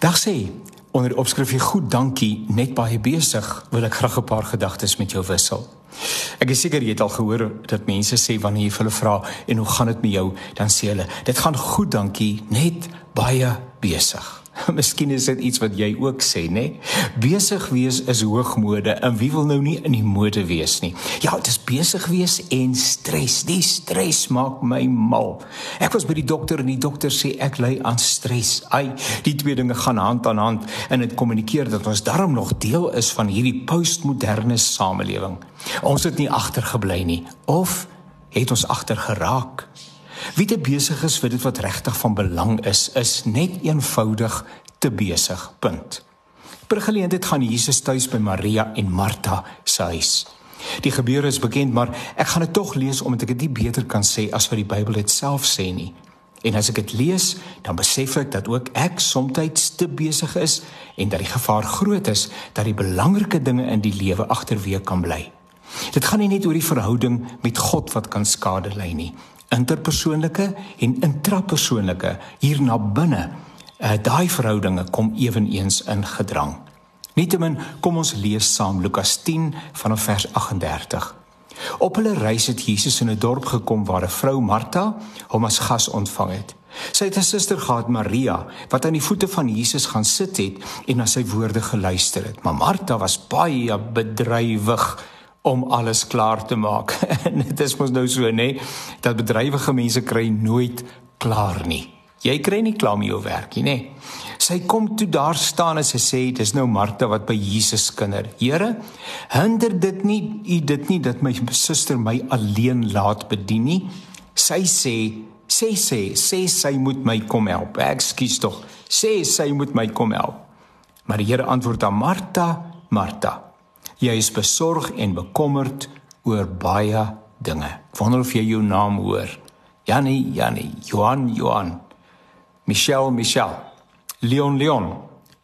Dag sê, onder die opskrif goed dankie, net baie besig, wil ek graag 'n paar gedagtes met jou wissel. Ek is seker jy het al gehoor dat mense sê wanneer jy hulle vra en hoe gaan dit met jou, dan sê hulle, dit gaan goed dankie, net baie besig. Miskien is dit iets wat jy ook sê, nê? Besig wees is hoogmode en wie wil nou nie in die mode wees nie? Ja, dit is besig wees en stres. Die stres maak my mal. Ek was by die dokter en die dokter sê ek ly aan stres. Ai, die twee dinge gaan hand aan hand en dit kommunikeer dat ons darm nog deel is van hierdie postmoderne samelewing. Ons het nie agtergebly nie of het ons agter geraak? Wie te besig is vir dit wat regtig van belang is, is net eenvoudig te besig. Punt. Per geleentheid gaan Jesus tuis by Maria en Martha se huis. Die gebeure is bekend, maar ek gaan dit tog lees omdat ek dit nie beter kan sê as wat die Bybel dit self sê nie. En as ek dit lees, dan besef ek dat ook ek soms te besig is en dat die gevaar groot is dat die belangrike dinge in die lewe agterweë kan bly. Dit gaan nie net oor die verhouding met God wat kan skade ly nie interpersoonlike en intrapersoonlike hier na binne. Uh, Daai verhoudinge kom ewenigs in gedrang. Nietemin kom ons lees saam Lukas 10 vanaf vers 38. Op hulle reis het Jesus in 'n dorp gekom waar 'n vrou Martha hom as gas ontvang het. Sy het 'n suster gehad Maria wat aan die voete van Jesus gaan sit het en na sy woorde geluister het. Maar Martha was baie bedrywig om alles klaar te maak. En dit is mos nou so nê nee, dat bedrywige mense kry nooit klaar nie. Jy kry nie klaar met jou werk nie nê. Nee. Sy kom toe daar staan en sy sê dis nou Martha wat by Jesus kinder. Here, hinder dit nie u dit nie dat my suster my alleen laat bedien nie. Sy sê sê sê sê sy moet my kom help. Ekskuus tog. Sê sy moet my kom help. Maar die Here antwoord aan Martha, Martha Jy is besorg en bekommerd oor baie dinge. Wonder of jy jou naam hoor. Janie, Janie, Johan, Johan. Michelle, Michelle. Leon, Leon.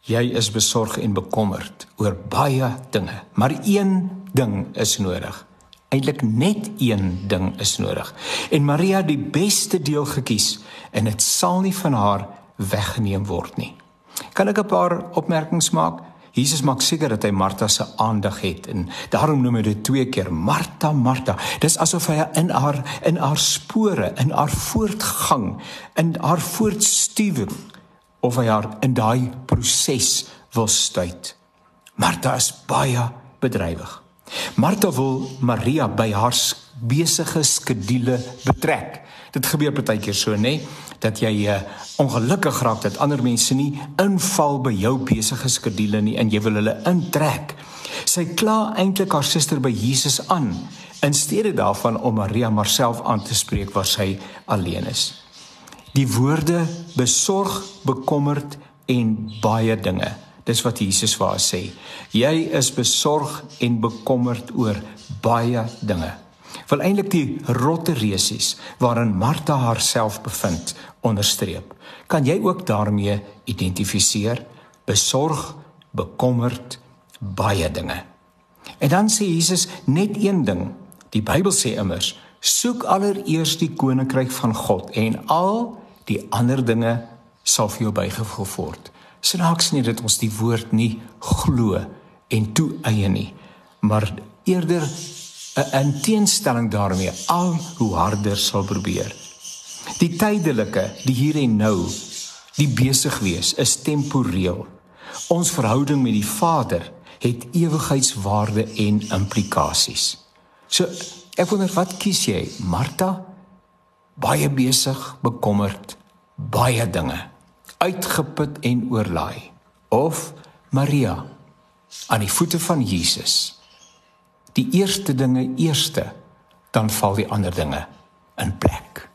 Jy is besorg en bekommerd oor baie dinge, maar een ding is nodig. Eintlik net een ding is nodig. En Maria het die beste deel gekies en dit sal nie van haar weggeneem word nie. Kan ek 'n paar opmerkings maak? Jesus maak seker dat hy Martha se aandag het en daarom noem hy dit twee keer Martha Martha. Dis asof hy in haar in haar spore, in haar voortgang, in haar voortstuwing of hy haar in daai proses wil stuit. Martha is baie bedrywig. Martha wil Maria by haar besige skedule betrek. Dit gebeur baie keer so, nê, dat jy uh, ongelukkig raak dat ander mense nie inval by jou besige skedule nie en jy wil hulle intrek. Sy kla eintlik haar suster by Jesus aan in steede daarvan om Maria maar self aan te spreek waar sy alleen is. Die woorde besorg, bekommerd en baie dinge. Dis wat Jesus vir haar sê. Jy is besorg en bekommerd oor baie dinge wil eintlik die rotte resies waarin Martha haarself bevind onderstreep. Kan jy ook daarmee identifiseer? Besorg, bekommerd, baie dinge. En dan sê Jesus net een ding. Die Bybel sê immers: "Soek allereers die koninkryk van God en al die ander dinge sal vir jou bygevoeg word." Snaaks nie dat ons die woord nie glo en toeëien nie, maar eerder 'n teenstelling daarmee al hoe harder sal probeer. Die tydelike, die hier en nou, die besig wees is temporeel. Ons verhouding met die Vader het ewigheidswaarde en implikasies. So ek wonder wat kies jy? Martha baie besig, bekommerd, baie dinge, uitgeput en oorlaai of Maria aan die voete van Jesus die eerste dinge eerste, dan val die ander dinge in plek.